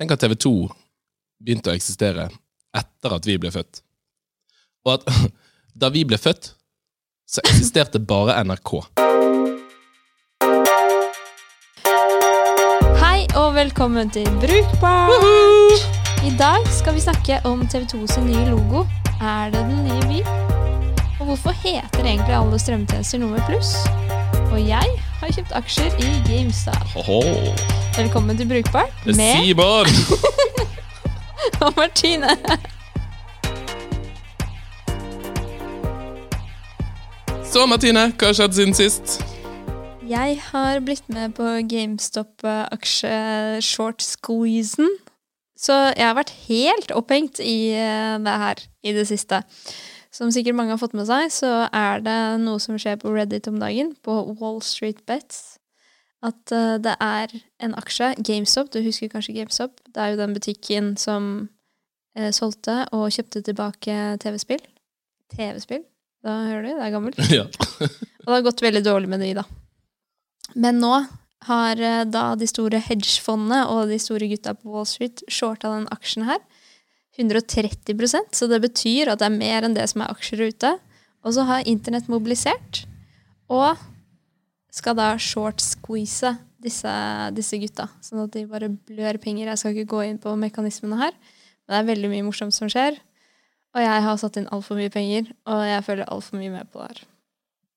Tenk at TV2 begynte å eksistere etter at vi ble født. Og at da vi ble født, så eksisterte bare NRK. Hei og velkommen til Brukbart! I dag skal vi snakke om TV2 sin nye logo. Er det den nye byen? Og hvorfor heter egentlig alle strømtjenester noe med pluss? Og jeg har kjøpt aksjer i GameStop. Hoho. Velkommen til Brukbart med Sibar og Martine. Så, Martine, hva har skjedd siden sist? Jeg har blitt med på GameStop-aksje-short-squeezen. Så jeg har vært helt opphengt i eh, det her i det siste. Som sikkert mange har fått med seg, så er det noe som skjer på Reddit om dagen, på Wall Street Bets. At uh, det er en aksje, GameStop, du husker kanskje GameStop? Det er jo den butikken som uh, solgte og kjøpte tilbake TV-spill. TV-spill? Da hører du, det er gammelt. Ja. Og det har gått veldig dårlig med de, da. Men nå har uh, da de store hedgefondene og de store gutta på Wall Street shorta den aksjen her. 130% så det betyr at det er mer enn det som er aksjer ute. Og så har internett mobilisert, og skal da short-squeeze disse, disse gutta. Sånn at de bare blør penger. Jeg skal ikke gå inn på mekanismene her, men det er veldig mye morsomt som skjer. Og jeg har satt inn altfor mye penger, og jeg følger altfor mye med på det her.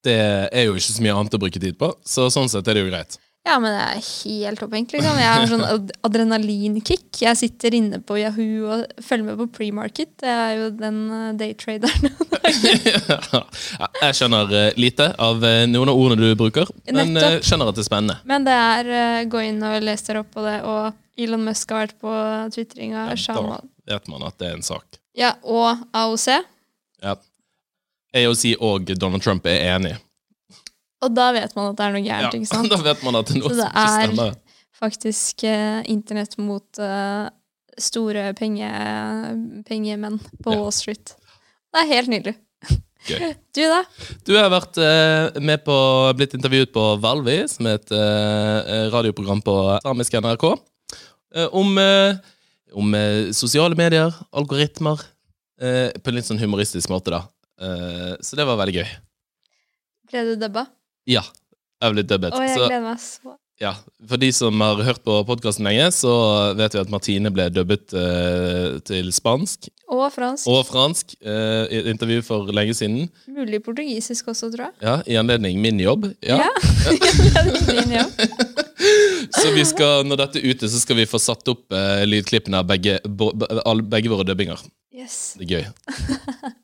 Det er jo ikke så mye annet å bruke tid på, så sånn sett er det jo greit. Ja, men det er helt opphengt, liksom. Jeg har sånn ad- adrenalinkick. Jeg sitter inne på Yahoo og følger med på premarket. Jeg er jo den eh, daytraderen. Ja, jeg skjønner eh, lite av eh, noen av ordene du bruker, men Nettopp. skjønner at det er spennende. Men det er gå inn og les dere opp på det, og Elon Musk har vært på tvitringa. Ja, da vet man at det er en sak. Ja, og AOC. Ja. AOC og Donald Trump er enige. Og da vet man at det er noe gærent, ikke sant? da vet man at det er noe Så det er- Faktisk eh, internett mot eh, store penge, pengemenn på Ja. Wall Street. Det er helt nydelig. Gøy. Du, da? Du har vært eh, med på, blitt intervjuet på Valvi, som er et eh, radioprogram på samisk NRK, eh, om, eh, om eh, sosiale medier, algoritmer, eh, på en litt sånn humoristisk måte, da. Eh, så det var veldig gøy. Ble du dubba? Ja, jeg blitt dubbet. Å, jeg Så, gleder meg så. ja, for de som har hørt på podkasten lenge, så vet vi at Martine ble dubbet eh, til spansk Og fransk. og fransk eh, i et intervju for lenge siden. Mulig portugisisk også, tror jeg. Ja, I anledning min jobb. Ja. Ja. det er din jobb. Så vi skal, når dette er ute, så skal vi få satt opp eh, lydklippene av begge, bo, begge våre dubbinger. Yes. Det er gøy.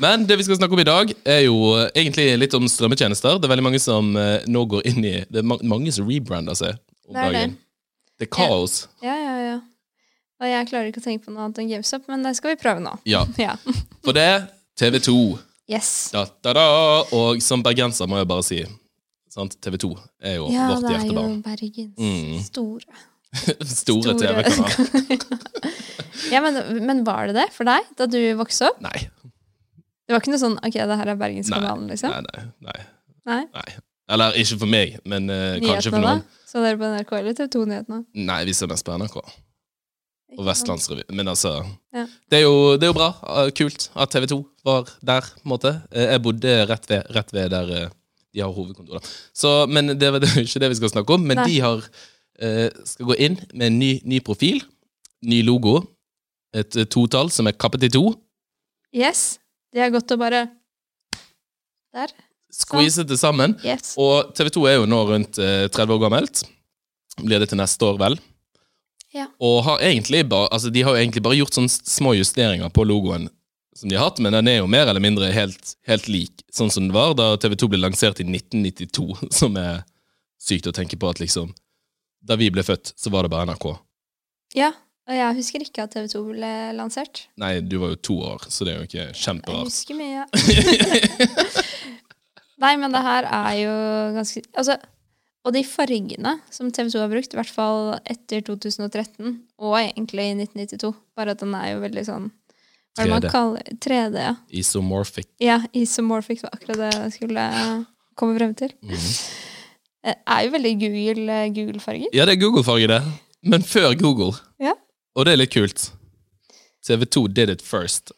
Men det vi skal snakke om i dag, er jo eh, egentlig litt om strømmetjenester. Det er veldig mange som eh, nå går inn i Det er ma mange som rebrander seg om Det er det. dagen. Det er kaos. Ja, ja, ja. Og jeg klarer ikke å tenke på noe annet enn GameStop, men det skal vi prøve nå. Ja. Ja. For det TV2. Yes. Da, da, da. Og som bergenser må jeg bare si sant? TV2 er jo Ja, vårt det er jo hjertebarn. Bergens Mm. store. Store TV-kanal. Ja, men, men var det det for deg da du vokste opp? Nei. Det var ikke noe sånn ok, det her er Bergenskanalen, liksom? Nei, nei, nei. Nei? Eller ikke for meg, men uh, kanskje for noen. da? Så dere på NRK eller TV 2-nyhetene? Nei, vi ser mest på NRK. Og Vestlandsrevy. Men altså Ja. det, er jo, det er jo bra. Uh, Kult at TV 2 var der, på en måte. Uh, Jeg bodde rett ved, rett ved der de har hovedkontor. da. Så, men det det er jo ikke det vi skal snakke om. Men Nei. de har, skal gå inn med en ny, ny profil, ny logo, et totall som er kappet i to. Yes. De er godt å bare Der. Squeeze det sammen. Yes. Og TV 2 er jo nå rundt eh, 30 år gammelt. Blir det til neste år, vel? Ja. Og har egentlig bare, altså de har jo egentlig bare gjort sånne små justeringer på logoen som de har hatt, men den er jo mer eller mindre helt, helt lik sånn som den var da TV 2 ble lansert i 1992, som er sykt å tenke på at liksom Da vi ble født, så var det bare NRK. Ja. Og jeg husker ikke at TV 2 ble lansert. Nei, du var jo to år, så det er jo ikke Jeg husker mye. Nei, men det her er jo ganske Altså, og de fargene som TV 2 har brukt, i hvert fall etter 2013, og egentlig i 1992, bare at den er jo veldig sånn Hva er det man 3D. kaller 3D? Ja, Isomorphic. ja isomorphic var akkurat det jeg skulle komme frem til. Mhm. Det er jo veldig Google- Google-farger. Ja, det er Google-farge, det. Men før Google Og det er litt kult. TV2 did it first.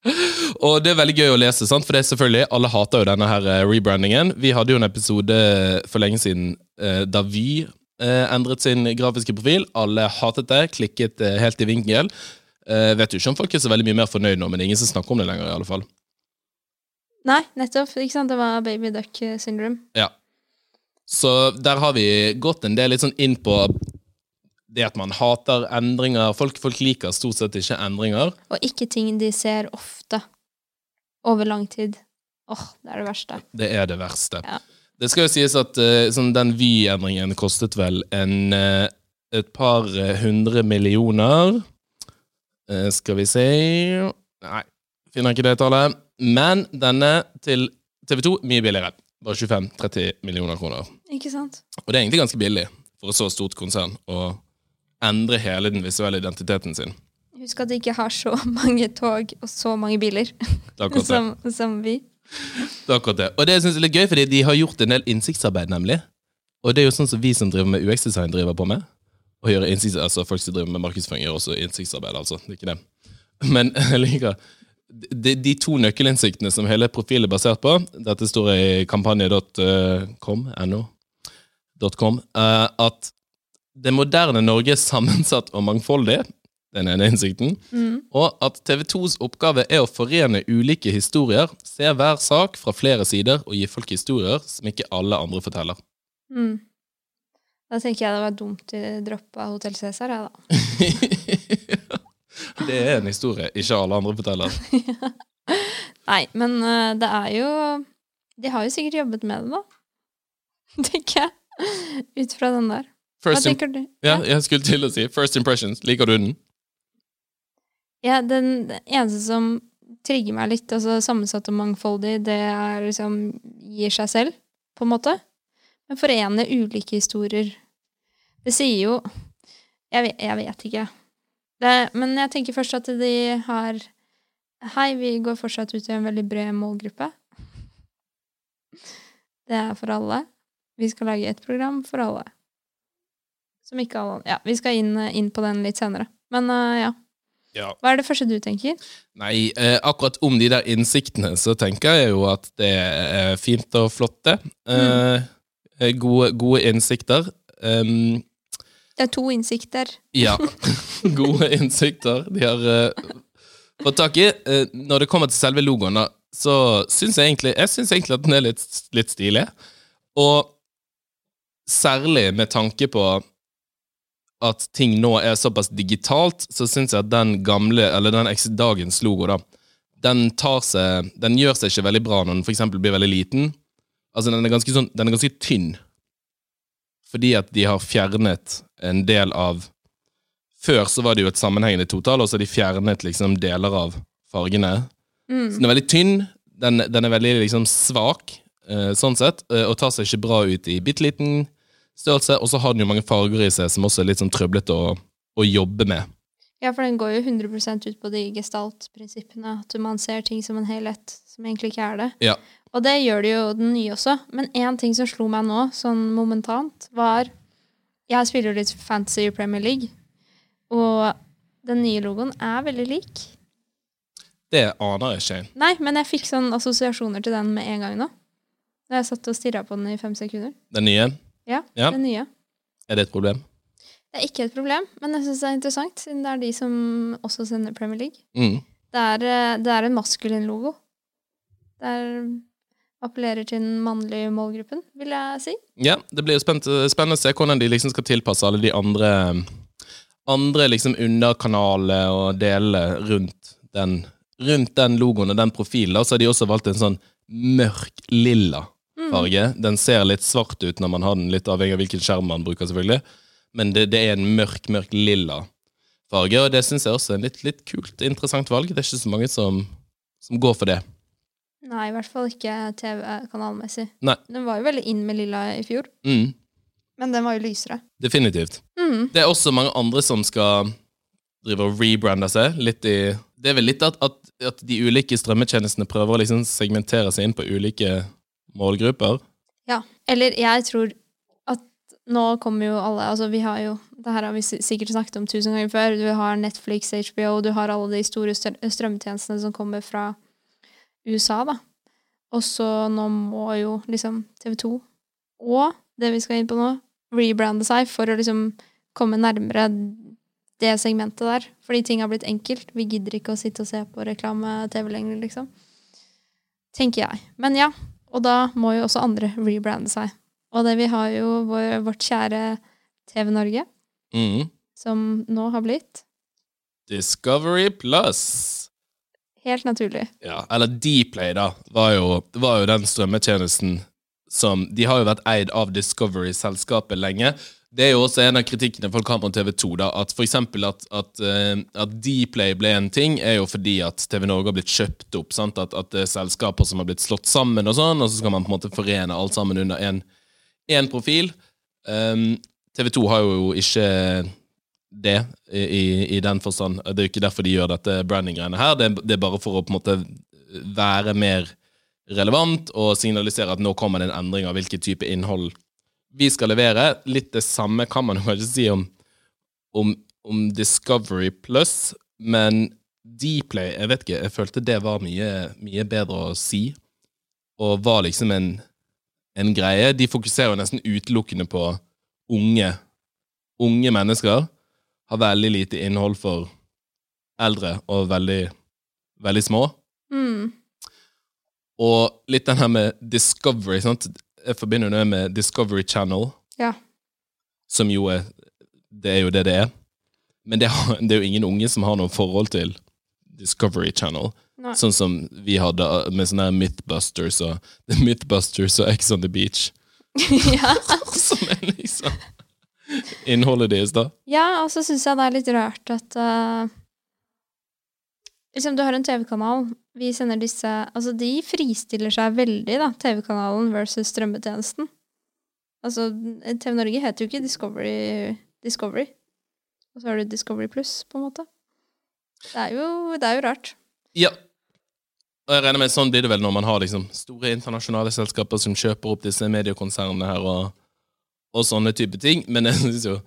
og det er veldig gøy å lese, sant? for det er selvfølgelig, alle hater jo denne her eh, rebrandingen. Vi hadde jo en episode for lenge siden eh, da Vy eh, endret sin grafiske profil. Alle hatet det, klikket eh, helt i vinkel. Eh, vet jo ikke om folk er så veldig mye mer fornøyd nå, men det er ingen som snakker om det lenger. i alle fall. Nei, nettopp. Ikke sant? Det var baby duck syndrome. Ja. Så der har vi gått en del litt sånn inn på det at man hater endringer. Folk, folk liker stort sett ikke endringer. Og ikke ting de ser ofte. Over lang tid. Åh, det er det verste. Det er det verste. Ja. Det skal jo sies at eh, sånn, den Vy-endringen kostet vel en, eh, et par eh, hundre millioner. Skal vi se Nei, finner ikke det tallet. Men denne til TV2 mye billigere. Bare 25-30 millioner kroner. Ikke sant? Og det er egentlig ganske billig for et så stort konsern å endre hele den visuelle identiteten sin. Husk at de ikke har så mange tog og så mange biler er som, som vi. Det er akkurat det. Og det synes jeg er litt gøy, fordi de har gjort en del innsiktsarbeid, nemlig. Og det er jo sånn som vi som driver med UX-design, driver på med. Og gjør innsikts, altså Folk som driver med markedsføring, gjør også innsiktsarbeid, altså. Det er ikke det. Men jeg liker de, de to nøkkelinnsiktene som hele profilen er basert på, dette står i kampanje.com, no, .com, eh, at det moderne Norge er sammensatt og mangfoldig, den ene innsikten, og at TV2s oppgave er å forene ulike historier, se hver sak fra flere sider og gi folk historier som ikke alle andre forteller. Mm. Da tenker jeg det var dumt å droppe Hotell Cæsar, jeg, da. det er en historie ikke alle andre forteller. Nei, men eh, det er jo De har jo sikkert jobbet med det, da. Tenker jeg. Ut fra den der. First Hva tenker du? ja, jeg skulle til å si First impressions. Liker du den? Ja, den eneste som trigger meg litt, altså sammensatt og mangfoldig, det er liksom gir seg selv, på en måte. Men forene ulike historier. Det sier jo Jeg vet, jeg vet ikke. Det, men jeg tenker først at de har Hei, vi går fortsatt ut i en veldig bred målgruppe. Det er for alle. Vi skal lage et program for alle. Som ikke alle Ja, vi skal inn, inn på den litt senere. Men uh, ja. Ja. Hva er det første du tenker? Nei, eh, akkurat om de der innsiktene så tenker jeg jo at det er fint og flott, det. Mm. eh, gode, gode innsikter. Um, Det er to innsikter. ja. gode innsikter de har eh, fått tak i. Eh, når det kommer til selve logoen, da, så syns jeg egentlig Jeg synes egentlig at den er litt, litt stilig. Og særlig med tanke på at ting nå er såpass digitalt, så syns jeg at den gamle, eller den dagens logo, da, den tar seg Den gjør seg ikke veldig bra når den eksempel blir veldig liten. Altså, den er ganske, sånn, den er ganske tynn. Fordi at de har fjernet en del av Før så var det jo et sammenhengende total, og så har de fjernet liksom deler av fargene. Mm. Så den er veldig tynn, den, den er veldig liksom svak, eh, sånn sett, eh, og tar seg ikke bra ut i bitte liten størrelse. Og så har den jo mange farger i seg som også er litt sånn trøblete å, å jobbe med. Ja, for den går jo 100 ut på de gestalt-prinsippene. At man ser ting som en helhet, som egentlig ikke er det. Ja. Og det gjør det jo den nye også. Men én ting som slo meg nå, sånn momentant, var Jeg spiller jo litt fantasy i Premier League, og den nye logoen er veldig lik. Det aner jeg ikke. Nei, men jeg fikk sånn assosiasjoner til den med en gang nå. Da jeg satt og stirra på den i fem sekunder. Den nye, Ja, Ja. den nye. er det et problem? Det er ikke et problem, men jeg syns det er interessant, siden det er de som også sender Premier League. Mm. Det er, eh, det er en maskulin logo. Det er, appellerer til den mannlige målgruppen, vil jeg si. Ja, det blir jo spennende å se hvordan de liksom skal tilpasse alle de andre Andre liksom underkanaler og deler rundt den, rundt den logoen og den profilen. Og Så har de også valgt en sånn mørk lilla farge. Den ser litt svart ut når man har den, litt avhengig av hvilken skjerm man bruker, selvfølgelig. Men det, det er en mørk, mørk lilla farge, og det syns jeg også er en litt, litt kult, interessant valg. Det er ikke så mange som, som går for det. Nei, i hvert fall ikke TV-kanalmessig. Nei. Den var jo veldig inn med lilla i fjor, Mm, men den var jo lysere. definitivt. Mm. Det er også mange andre som skal drive og rebrande seg. Litt i, det er vel litt at, at, at de ulike strømmetjenestene prøver å liksom segmentere seg inn på ulike målgrupper. Ja. Eller jeg tror at nå kommer jo alle Altså, vi har jo Det her har vi sikkert snakket om tusen ganger før. Du har Netflix, HBO, du har alle de store strø- strømtjenestene som kommer fra USA, da. Og så nå må jo liksom TV 2 og det vi skal inn på nå, rebrande seg for å liksom komme nærmere det segmentet der. Fordi ting har blitt enkelt. Vi gidder ikke å sitte og se på reklame-TV lenger, liksom. Tenker jeg. Men ja. Og da må jo også andre rebrande seg. Og det vi har jo vår, vårt kjære TV Norge, Mm. som nå har blitt Discovery Plus. helt naturlig. Ja, eller Dplay, da, var jo, var jo den strømmetjenesten som De har jo vært eid av Discovery-selskapet lenge. Det er jo også en av kritikkene folk har på TV 2. da, At eksempel at, at, eh, at Dplay ble en ting, er jo fordi at TV Norge har blitt kjøpt opp. sant? At, at det er selskaper som har blitt slått sammen, og sånn, og så skal man på en måte forene alt sammen under én profil. Um, TV 2 har jo ikke det, i, i- den forstand. Det er jo ikke derfor de gjør dette branding-greiene her. Det, det er bare for å på en måte være mer relevant og signalisere at nå kommer det en endring av hvilken type innhold vi skal levere. Litt det samme kan man kanskje si om, om, om Discovery Plus, men Dplay, jeg vet ikke, jeg følte det var mye, mye bedre å si, og var liksom en, en greie. De fokuserer jo nesten utelukkende på unge, unge mennesker. Har veldig lite innhold for eldre og veldig, veldig små. Mm. Og litt den her med Discovery, sant? Jeg forbinder det med Discovery Channel, Ja. som jo er Det er jo det det er. Men det, har, det er jo ingen unge som har noe forhold til Discovery Channel. Nei. Sånn som vi hadde med sånne her Mythbusters og The Mythbusters og X on the Beach. ja. Som er liksom innholdet deres, da. ja, og så syns jeg det er litt rart at eh, Liksom, du har en TV-kanal. Vi sender disse Altså, de fristiller seg veldig, da, TV-kanalen versus strømmetjenesten. Altså, TV Norge heter jo ikke Discovery Discovery. Og så har du Discovery Pluss, på en måte. Det er jo, det er jo rart. Ja. Og jeg regner med Sånn blir det vel når man har liksom store internasjonale selskaper som kjøper opp disse mediekonsernene her, og, og sånne type ting. Men jeg synes jo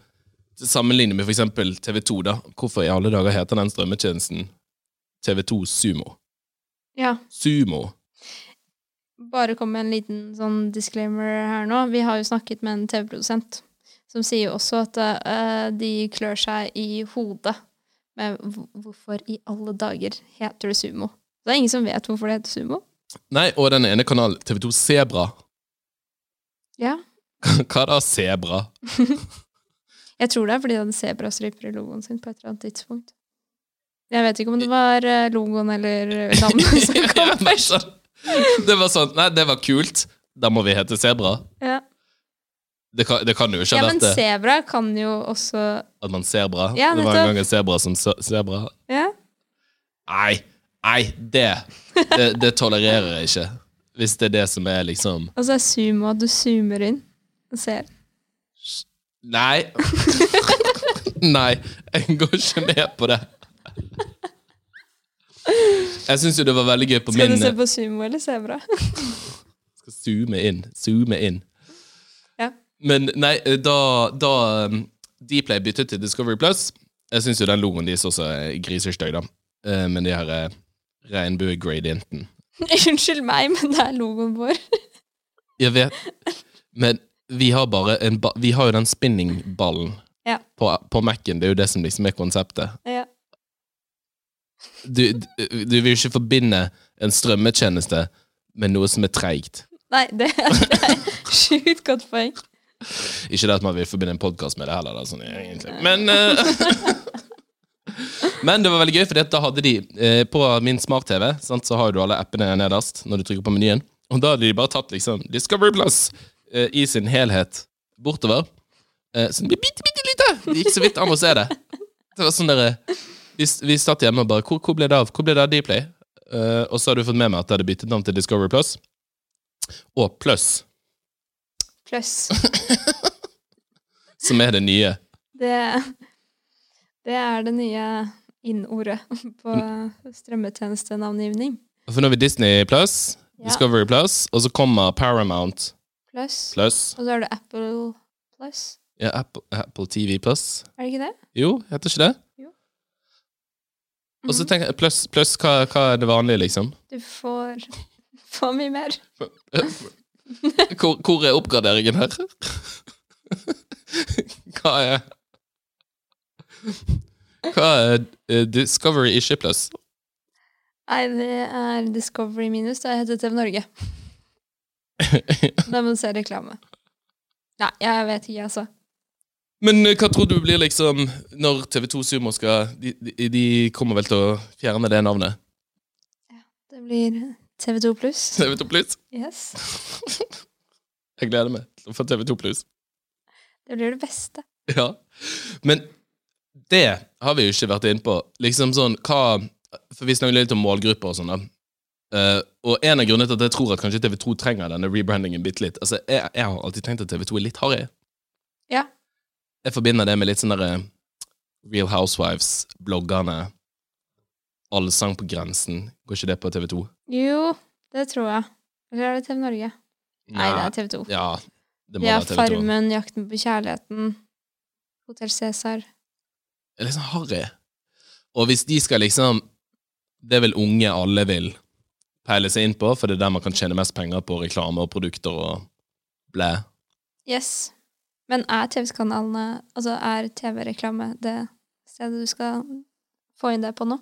til med eksempel TV2, da. Hvorfor i alle dager heter den strømmetjenesten TV2 Sumo? Ja. Sumo. Bare kom med en liten sånn disclaimer her nå. Vi har jo snakket med en TV-produsent som sier jo også at uh, de klør seg i hodet med hvorfor i alle dager heter det Sumo. Det er ingen som vet hvorfor det heter Sumo. Nei, og den ene kanalen, TV2 Sebra. Ja. Hva da, Sebra? Jeg tror det er fordi de hadde sebrastriper i logoen sin på et eller annet tidspunkt. Jeg vet ikke om det var eh, logoen eller navnet som kom Ja, først. sånn- Det var sånn Nei, det var kult. Da må vi hete Sebra. Ja. Det kan, det kan jo ikke ja, ha men vært det. sebra kan jo også At man ser bra. Ja, det var en gang en sebra som sebra? Ja. Nei, nei, det, det Det tolererer jeg ikke. Hvis det er det som er liksom Og så er sumo at du zoomer inn og ser. Nei. Nei, jeg går ikke med på det. Jeg syns jo det var veldig gøy på Skal min du se på sumo eller sebra? Skal zoome inn. Zoome inn. Ja. Men nei, da, da um, Dplay byttet til Discovery Plus Jeg syns jo den logoen deres også er grisestøy, da. Eh, Men de her eh, regnbuegradienten Unnskyld meg, men det er logoen vår. Jeg vet Men vi har bare en Vi har jo den spinningballen Ja. på, på Mac-en. Det er jo det som liksom er konseptet. Ja. Du, du, du vil ikke forbinde en strømmetjeneste med noe som er treigt. Nei, det det er sjukt godt poeng. Ikke det at man vil forbinde en podkast med det heller, da, sånn egentlig. Men uh, Men det var veldig gøy, for da hadde de uh, På min smart-TV så har du alle appene nederst når du trykker på menyen. Og da hadde de bare tatt liksom Discovery Plus uh, i sin helhet bortover. Så det ble bitte, bitte lite! Det gikk så vidt an å se det. Det var sånn dere Vi, vi satt hjemme og bare Hvor, hvor ble det av? Hvor ble det av Dplay? Uh, og så har du fått med meg at det hadde byttet navn til Discovery Plus. Og Plus, Pluss. som er det nye. Det, det er det nye innordet på strømmetjenestenavngivning. For nå har vi Disney Plus, Ja. Discovery Plus, og så kommer Paramount Plus. Plus. Og så har du Apple Plus. Ja, Apple, Apple TV Plus. Er det ikke det? Jo, heter ikke det? Og så Mhm. tenker jeg, pluss, plus, hva, hva er det vanlige, liksom? Du får, får mye mer. Hvor, hvor er oppgraderingen her? Hva er Hva er eh, Discovery ikke pluss? Nei, det er Discovery minus. Det heter TV Norge. Da må du se reklame. Nei, jeg vet ikke, altså. Men eh, hva tror du blir liksom Når TV2 Sumo skal de, de, de kommer vel til å fjerne det navnet? Ja, Det blir TV2 pluss. TV2 Pluss? Yes. Jeg gleder meg til å få TV2 Pluss. Det blir det beste. Ja. Men det har vi jo ikke vært inne på. Liksom sånn, hva For vi snakker litt om målgrupper og sånn, da. Uh, og en av grunnene til at jeg tror at kanskje TV2 trenger denne rebrandingen bitte litt Altså, jeg, jeg har alltid tenkt at TV2 er litt harry. Ja. Jeg forbinder det med litt sånn derre Real Housewives, bloggerne, Allsang på grensen. Går ikke det på TV2? Jo, det tror jeg. Eller er det TV Norge? Nei, det er TV2. Ja, det må Det er være TV2. Farmen, Jakten på kjærligheten, Hotell Cæsar. Det er liksom harry. Og hvis de skal liksom Det er vel unge alle vil peile seg inn på, for det er der man kan tjene mest penger på reklame og produkter og blæ. Yes. Men er TV-kanalene Altså, er TV-reklame det stedet du skal få inn det på nå?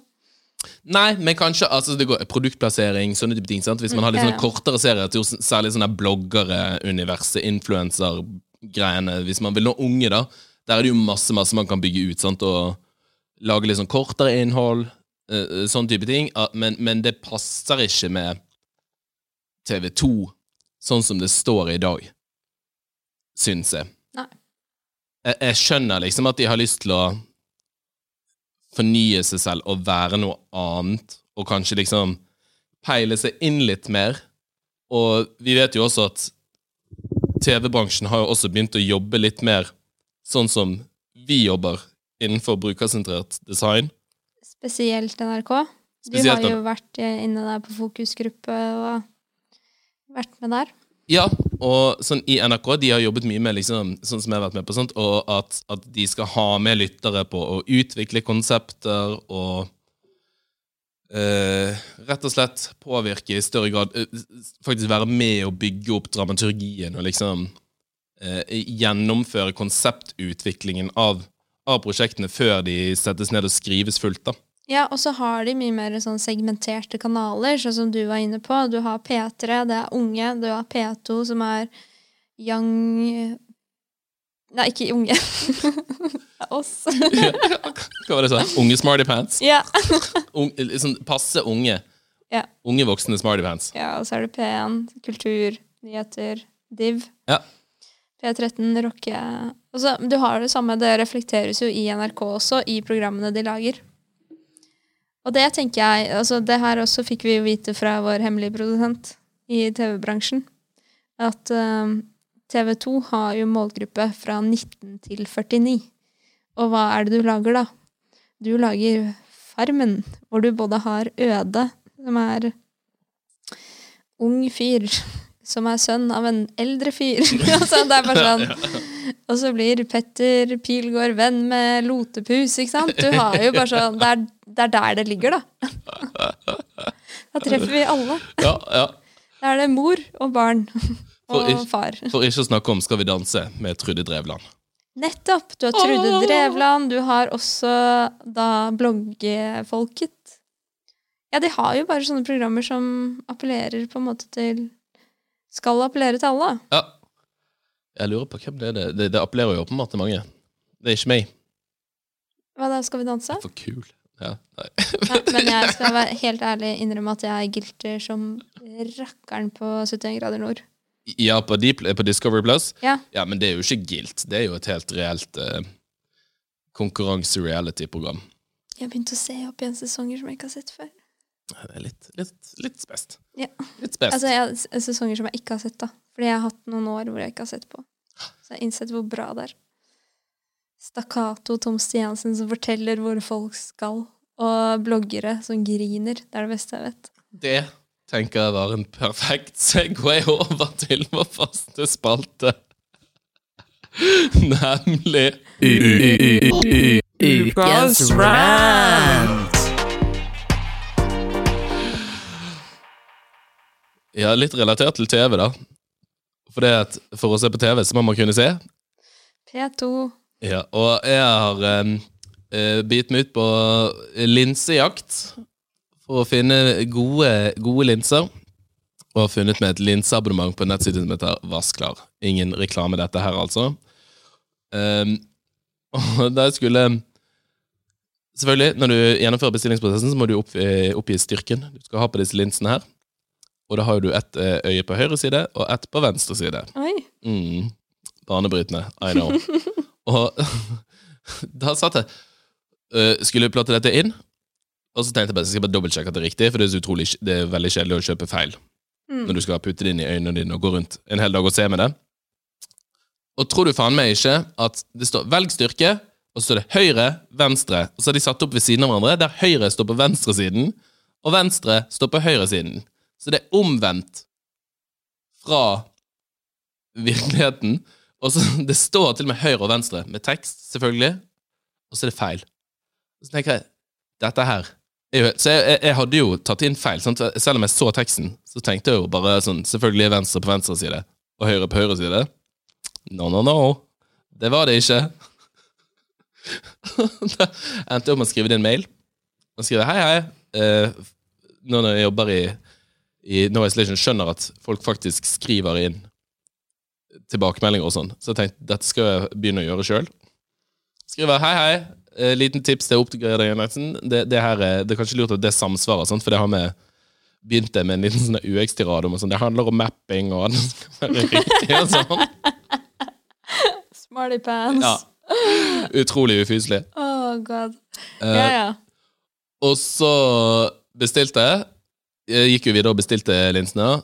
Nei, men kanskje altså det går produktplassering, sånne type ting. sant? Hvis man har litt Mm, sånne kortere serier, til særlig sånne bloggere-universet, influenser-greiene Hvis man vil nå unge, da, der er det jo masse masse man kan bygge ut. sant? Og lage litt sånn kortere innhold, sånn type ting. Men, men det passer ikke med TV2 sånn som det står i dag, syns jeg. Jeg. Jeg skjønner liksom at de har lyst til å fornye seg selv og være noe annet, og kanskje liksom peile seg inn litt mer. Og vi vet jo også at TV-bransjen har jo også begynt å jobbe litt mer sånn som vi jobber innenfor brukersentrert design. Spesielt NRK. Spesielt har jo vært inne der på fokusgruppe og vært med der. Ja, og sånn i NRK de har jobbet mye med liksom, sånn som jeg har vært med på, sånt, og at, at de skal ha med lyttere på å utvikle konsepter og eh, rett og slett påvirke i større grad eh, Faktisk være med og bygge opp dramaturgien og liksom eh, gjennomføre konseptutviklingen av, av prosjektene før de settes ned og skrives fullt. da. Ja, og så har de mye mer sånn segmenterte kanaler, sånn som du var inne på. Du har P3, det er unge. Du har P2, som er young Nei, ikke unge. Det er oss. Hva var det sa? Unge smarty pants? ja. Ung, liksom, passe unge. Ja. Unge voksne smarty pants. ja, og så er det P1, kultur, nyheter, div. Ja. P13, rocke Du har det samme, det reflekteres jo i NRK også, i programmene de lager. Og det tenker jeg altså Det her også fikk vi vite fra vår hemmelige produsent i TV-bransjen. At eh, TV 2 har jo målgruppe fra 19 til 49. Og hva er det du lager, da? Du lager Farmen, hvor du både har Øde, som er ung fyr, som er sønn av en eldre fyr. altså, det er bare sånn. Og så blir Petter Pilgaard venn med Lotepus, ikke sant? Du har jo bare sånn Det er, det er der det ligger, da. Da treffer vi alle. Ja, ja. Da er det mor og barn For og ikke- far. For ikke å snakke om Skal vi danse med Trude Drevland. Nettopp! Du har Trude Åh! Drevland, du har også da bloggefolket. Ja, de har jo bare sånne programmer som appellerer på en måte til Skal appellere til alle. Ja. Jeg lurer på hvem det er. Det, det, det appellerer jo åpenbart til mange. Det er ikke meg. Hva da, Skal vi danse? For kul. Ja, nei. Nei, men jeg skal være helt ærlig innrømme at jeg gilter som rakkeren på 71 grader nord. ja på, Deep, på Discovery Plus? Ja. Ja, men det er jo ikke gilt. Det er jo et helt reelt eh, konkurranse-reality-program. Jeg har begynt å se opp igjen sesonger som jeg ikke har sett før. Det er litt, litt, litt spest. Ja. Litt spest. Altså, jeg sesonger som jeg ikke har sett, da. Fordi jeg har hatt noen år hvor jeg ikke har sett på. Så jeg har innsett hvor bra det er. Stakkato Tom Stiansen som forteller hvor folk skal, og bloggere som griner. Det er det beste jeg vet. Det tenker jeg var en perfekt Segway over til vår faste spalte. Nemlig. Ukas rant. Ja, litt relatert til TV, da. For det at for å se på TV, så må man kunne se. P2. Ja, og jeg har um, begitt meg ut på linsejakt for å finne gode, gode linser. Og har funnet meg et linseabonnement på nettsiden som heter Vassklar. Ingen reklame, dette her, altså. Um, og jeg skulle Selvfølgelig, når du gjennomfører bestillingsprosessen, så må du oppgi, oppgi styrken du skal ha på disse linsene her. Og da har du ett eh, øye på høyre side og ett på venstre side. Oi. Mm. Banebrytende. I know. og da satt jeg uh, Skulle plotte dette inn, og så tenkte jeg bare jeg skal bare dobbeltsjekke at det er riktig, for det er, så utrolig, det er veldig kjedelig å kjøpe feil Mm. når du skal putte det inn i øynene dine og gå rundt en hel dag og se med det. Og tror du faen meg ikke at det står 'velg styrke', og så står det høyre, venstre, og så har de satt opp ved siden av hverandre, der høyre står på venstresiden, og venstre står på høyresiden. Så det er omvendt fra virkeligheten. Og så Det står til og med høyre og venstre, med tekst, selvfølgelig, og så er det feil. Så tenker jeg dette her er jo- Så jeg, jeg, jeg hadde jo tatt inn feil. Sant? Selv om jeg så teksten, så tenkte jeg jo bare sånn Selvfølgelig er venstre på venstre side og høyre på høyre side. No, no, no. Det var det ikke. da endte jeg opp med å skrive din mail. Og skrive hei, hei. Eh, nå når jeg jobber i, i No Isolation, skjønner at folk faktisk skriver inn tilbakemeldinger og sånn. Så jeg tenkte dette skal jeg begynne å gjøre sjøl. Skriver hei, hei. Eh, liten tips til oppgraderingen. Det, det, her er, det er kanskje lurt at det samsvarer, sant? for det har med begynte med en liten sånn UX-tirade om sånn, det handler om mapping og at det skal være riktig og sånn. Smarty pants. Ja. Utrolig ufyselig. Oh god. Ja, Ja, ja. Og så bestilte jeg. Jeg gikk jo videre og bestilte linsene.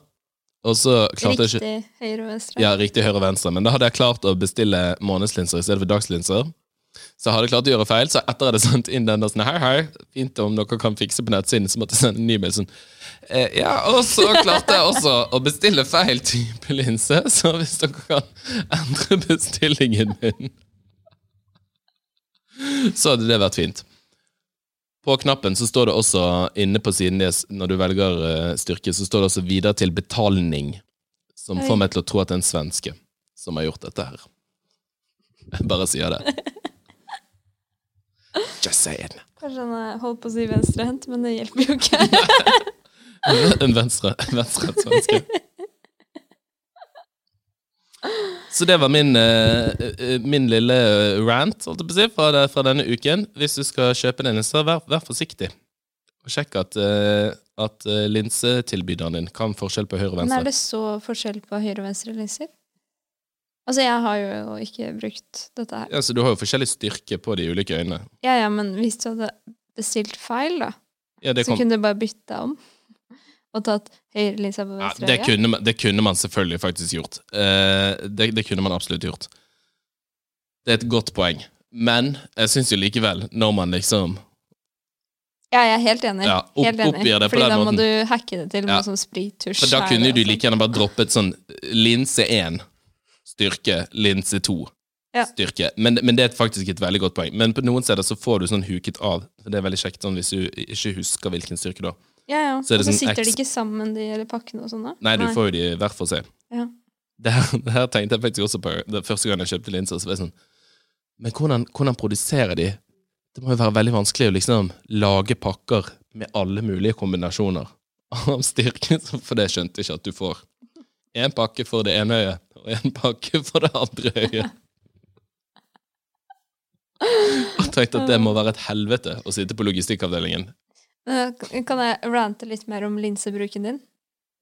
Og så klarte jeg ikke Riktig høyre og venstre. Ja, riktig høyre og venstre. Men da hadde jeg klart å bestille månedslinser i stedet for dagslinser. Så jeg hadde klart å gjøre feil, så etter jeg hadde sendt inn den der sånn Hei, hei, fint om dere kan fikse på nettsiden, så måtte jeg sende en ny mail sånn eh, Ja, og så klarte jeg også å bestille feil type linse, så hvis dere kan endre bestillingen min Så hadde det vært fint. På knappen så står det også inne på siden deres, når du velger eh, styrke, så står det også 'videre til betalning', som Oi. får meg til å tro at det er en svenske som har gjort dette her. Jeg bare sier det. Just saying. Kanskje han holdt på å si venstrehendt, men det hjelper jo ikke. En venstre, venstrehendt svenske. Så det var min, eh, eh, min lille rant på å si, fra, fra denne uken. Hvis du skal kjøpe en linse, vær, vær forsiktig. Og sjekk at, eh, at eh, linsetilbyderen din kan forskjell på høyre og venstre. Men er det så forskjell på høyre og venstre linser? Altså, jeg har jo ikke brukt dette her. Ja, så Du har jo forskjellig styrke på de ulike øynene. Ja, ja, men hvis du hadde bestilt feil, da, Ja, så kunne du bare bytta om og tatt høyre linse på venstre det, øye. man- det kunne man selvfølgelig faktisk gjort. Eh, det, det kunne man absolutt gjort. Det er et godt poeng. Men jeg syns jo likevel, når man liksom Ja, jeg er helt enig. Ja, opp- helt enig. det Fordi da måten. må du hacke det til med Ja. sånn sprittusj. For da kunne du sånn. like gjerne bare droppet sånn linse 1, styrke, linse 2, Ja. styrke. Men, men det er faktisk et veldig godt poeng. Men på noen steder så får du sånn huket av. Det er veldig kjekt sånn hvis du ikke husker hvilken styrke du har. Ja, ja. Så Og så sånn sitter de ikke sammen, de eller pakkene og sånn, da? Nei, du får jo de hver for seg. Ja. Det her, det her tenkte jeg faktisk også på det første gang jeg kjøpte linser. Så var jeg sånn Men hvordan, hvordan produserer de? Det må jo være veldig vanskelig å liksom lage pakker med alle mulige kombinasjoner av styrke, for det skjønte jeg ikke at du får. Én pakke for det ene øyet, og én pakke for det andre øyet. Og tenkte at det må være et helvete å sitte på logistikkavdelingen. Eh, Kan jeg rante litt mer om linsebruken din?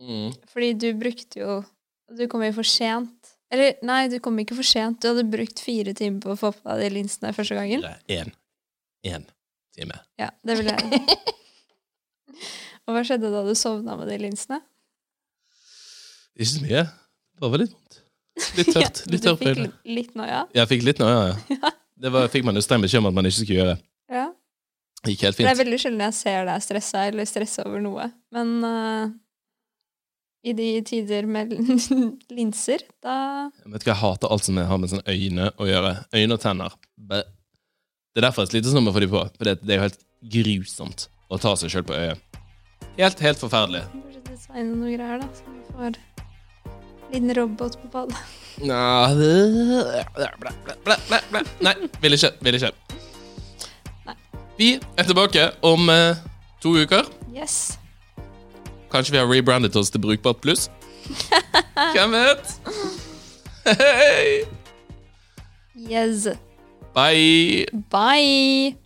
Mm. Fordi du brukte jo Du kom jo for sent. Eller nei, du kom ikke for sent. Du hadde brukt fire timer på å få på deg de linsene første gangen. Én. Én time. Ja, det vil jeg. Og hva skjedde da du sovna med de linsene? Ikke så mye. Det var litt vondt. Litt tørt. Litt du ja, du fikk litt, noia? Ja? Jeg fikk litt noia, ja. ja. Det var, fikk man jo streng beskjed om at man ikke skulle gjøre. Ja. Det gikk helt fint. det er veldig sjelden jeg ser deg stressa eller stressa over noe. Men uh, i de tider med linser, da Vet du hva, Jeg hater alt som har med sånne øyne å gjøre. Øyne og tenner. Det er derfor jeg sliter sånn med å få de på. For det, det er jo helt grusomt å ta seg sjøl på øyet. Helt, helt forferdelig. Kanskje designe noe greier, da, så vi får liten robot på blæ. Nei, vil ikke. Vil ikke. Vi er tilbake om eh, to uker. Yes. Kanskje vi har rebrandet oss til Brukbart pluss? Hvem vet? Hei! Yes. Bye! Bye!